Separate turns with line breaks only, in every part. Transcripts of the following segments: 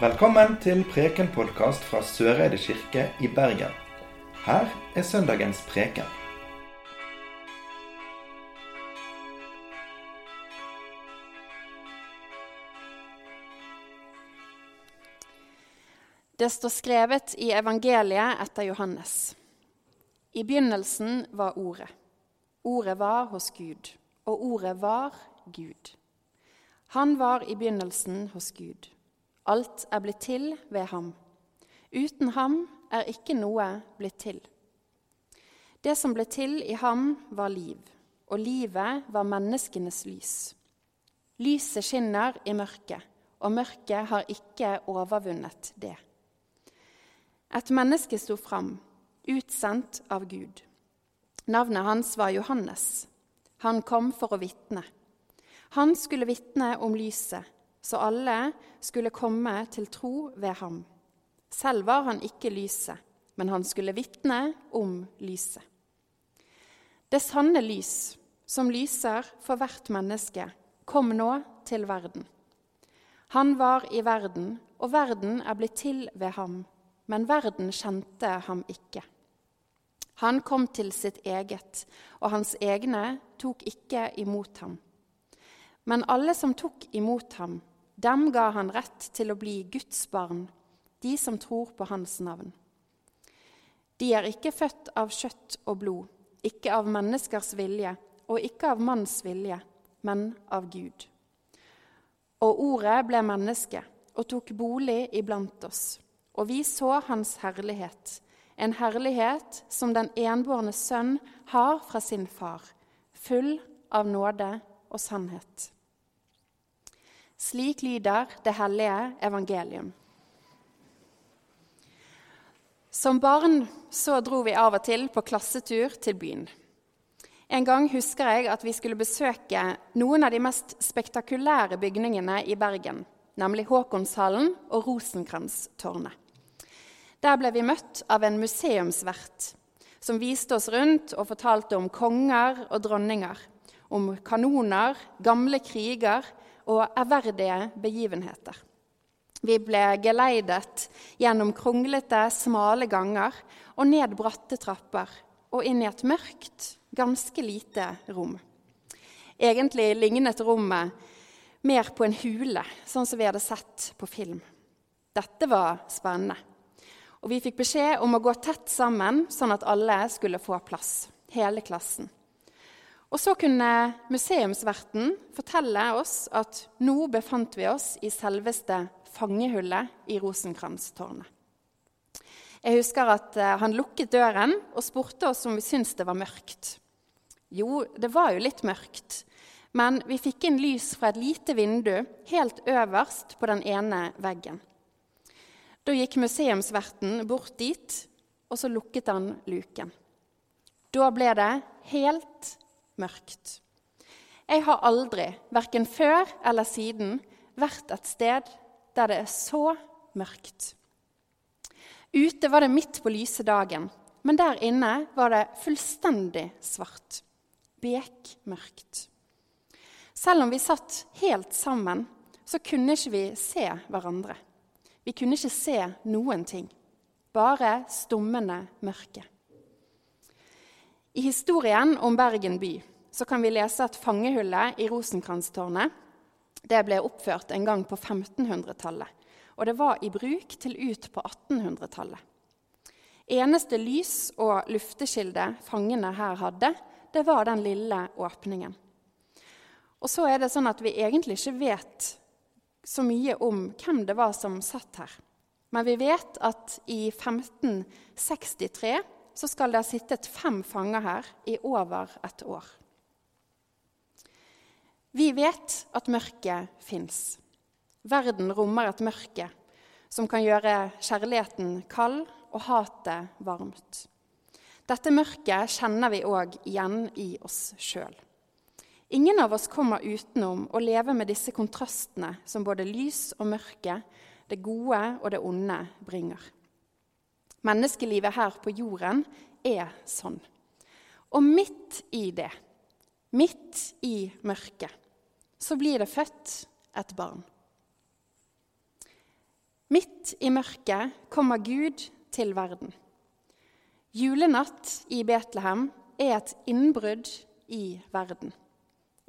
Velkommen til Preken-podkast fra Søreide kirke i Bergen. Her er søndagens preken.
Det står skrevet i evangeliet etter Johannes. I begynnelsen var Ordet. Ordet var hos Gud, og Ordet var Gud. Han var i begynnelsen hos Gud. Alt er blitt til ved ham. Uten ham er ikke noe blitt til. Det som ble til i ham, var liv, og livet var menneskenes lys. Lyset skinner i mørket, og mørket har ikke overvunnet det. Et menneske sto fram, utsendt av Gud. Navnet hans var Johannes. Han kom for å vitne. Han skulle vitne om lyset, så alle skulle komme til tro ved ham. Selv var han ikke lyset, men han skulle vitne om lyset. Det sanne lys, som lyser for hvert menneske, kom nå til verden. Han var i verden, og verden er blitt til ved ham, men verden kjente ham ikke. Han kom til sitt eget, og hans egne tok ikke imot ham. Men alle som tok imot ham, dem ga han rett til å bli Guds barn, de som tror på hans navn. De er ikke født av kjøtt og blod, ikke av menneskers vilje og ikke av manns vilje, men av Gud. Og ordet ble menneske og tok bolig iblant oss, og vi så hans herlighet, en herlighet som den enbårne sønn har fra sin far, full av nåde og sannhet. Slik lyder det hellige evangelium. Som barn så dro vi av og til på klassetur til byen. En gang husker jeg at vi skulle besøke noen av de mest spektakulære bygningene i Bergen, nemlig Håkonshallen og Rosenkrantztårnet. Der ble vi møtt av en museumsvert som viste oss rundt og fortalte om konger og dronninger, om kanoner, gamle kriger og ærverdige begivenheter. Vi ble geleidet gjennom kronglete, smale ganger og ned bratte trapper og inn i et mørkt, ganske lite rom. Egentlig lignet rommet mer på en hule, sånn som vi hadde sett på film. Dette var spennende. Og vi fikk beskjed om å gå tett sammen, sånn at alle skulle få plass. Hele klassen. Og så kunne museumsverten fortelle oss at nå befant vi oss i selveste fangehullet i Rosenkrantztårnet. Jeg husker at eh, han lukket døren og spurte oss om vi syntes det var mørkt. Jo, det var jo litt mørkt, men vi fikk inn lys fra et lite vindu helt øverst på den ene veggen. Da gikk museumsverten bort dit, og så lukket han luken. Da ble det helt mørkt. Jeg har aldri, verken før eller siden, vært et sted der det er så mørkt. Ute var det midt på lyse dagen, men der inne var det fullstendig svart. Bekmørkt. Selv om vi satt helt sammen, så kunne ikke vi se hverandre. Vi kunne ikke se noen ting. Bare stummende mørke. I historien om Bergen by så kan vi lese at fangehullet i Rosenkrantztårnet det ble oppført en gang på 1500-tallet. Og det var i bruk til ut på 1800-tallet. Eneste lys- og luftekilde fangene her hadde, det var den lille åpningen. Og så er det sånn at vi egentlig ikke vet så mye om hvem det var som satt her. Men vi vet at i 1563 så skal det ha sittet fem fanger her i over et år. Vi vet at mørket fins. Verden rommer et mørke som kan gjøre kjærligheten kald og hatet varmt. Dette mørket kjenner vi òg igjen i oss sjøl. Ingen av oss kommer utenom å leve med disse kontrastene som både lys og mørke, det gode og det onde, bringer. Menneskelivet her på jorden er sånn. Og midt i det, midt i mørket, så blir det født et barn. Midt i mørket kommer Gud til verden. Julenatt i Betlehem er et innbrudd i verden.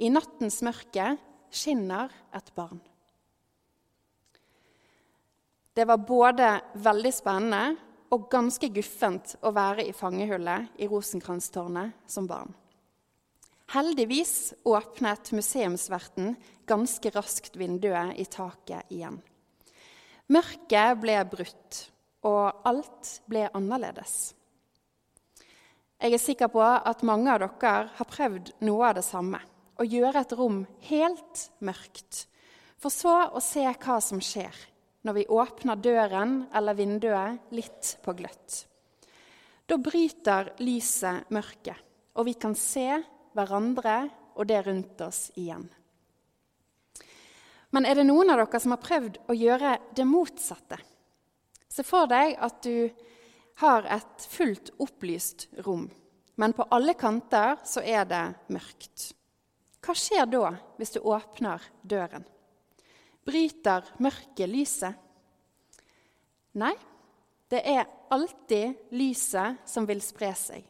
I nattens mørke skinner et barn. Det var både veldig spennende og ganske guffent å være i fangehullet i Rosenkrantztårnet som barn. Heldigvis åpnet museumsverten ganske raskt vinduet i taket igjen. Mørket ble brutt, og alt ble annerledes. Jeg er sikker på at mange av dere har prøvd noe av det samme. Å gjøre et rom helt mørkt, for så å se hva som skjer når vi åpner døren eller vinduet litt på gløtt. Da bryter lyset mørket, og vi kan se hverandre og det rundt oss igjen. Men er det noen av dere som har prøvd å gjøre det motsatte? Se for deg at du har et fullt opplyst rom, men på alle kanter så er det mørkt. Hva skjer da hvis du åpner døren? Bryter mørket lyset? Nei, det er alltid lyset som vil spre seg.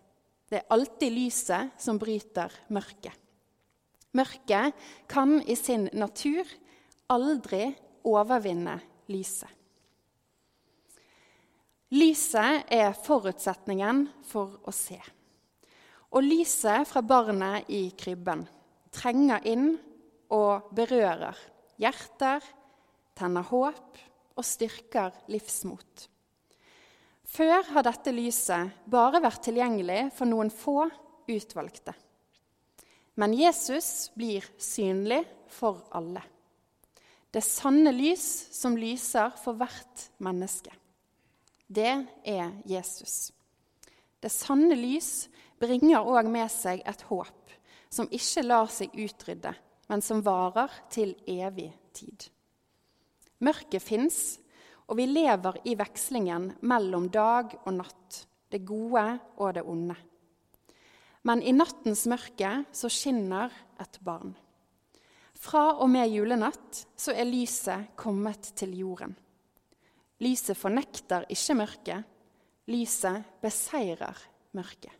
Det er alltid lyset som bryter mørket. Mørket kan i sin natur aldri overvinne lyset. Lyset er forutsetningen for å se. Og lyset fra barnet i krybben trenger inn og berører hjerter, tenner håp og styrker livsmot. Før har dette lyset bare vært tilgjengelig for noen få utvalgte. Men Jesus blir synlig for alle. Det sanne lys som lyser for hvert menneske. Det er Jesus. Det sanne lys bringer òg med seg et håp som ikke lar seg utrydde, men som varer til evig tid. Mørket fins, og vi lever i vekslingen mellom dag og natt, det gode og det onde. Men i nattens mørke så skinner et barn. Fra og med julenatt så er lyset kommet til jorden. Lyset fornekter ikke mørket, lyset beseirer mørket.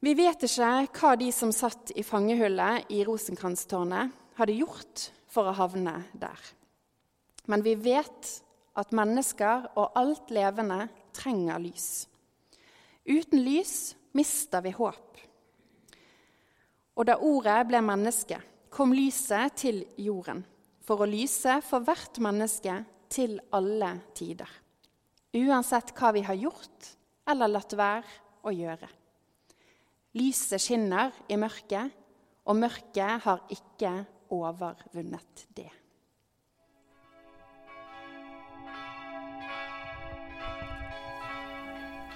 Vi vet ikke hva de som satt i fangehullet i Rosenkrantztårnet, hadde gjort for å havne der. Men vi vet at mennesker og alt levende trenger lys. Uten lys mister vi håp. Og da ordet ble menneske, kom lyset til jorden, for å lyse for hvert menneske til alle tider. Uansett hva vi har gjort eller latt være å gjøre. Lyset skinner i mørket, og mørket har ikke overvunnet det.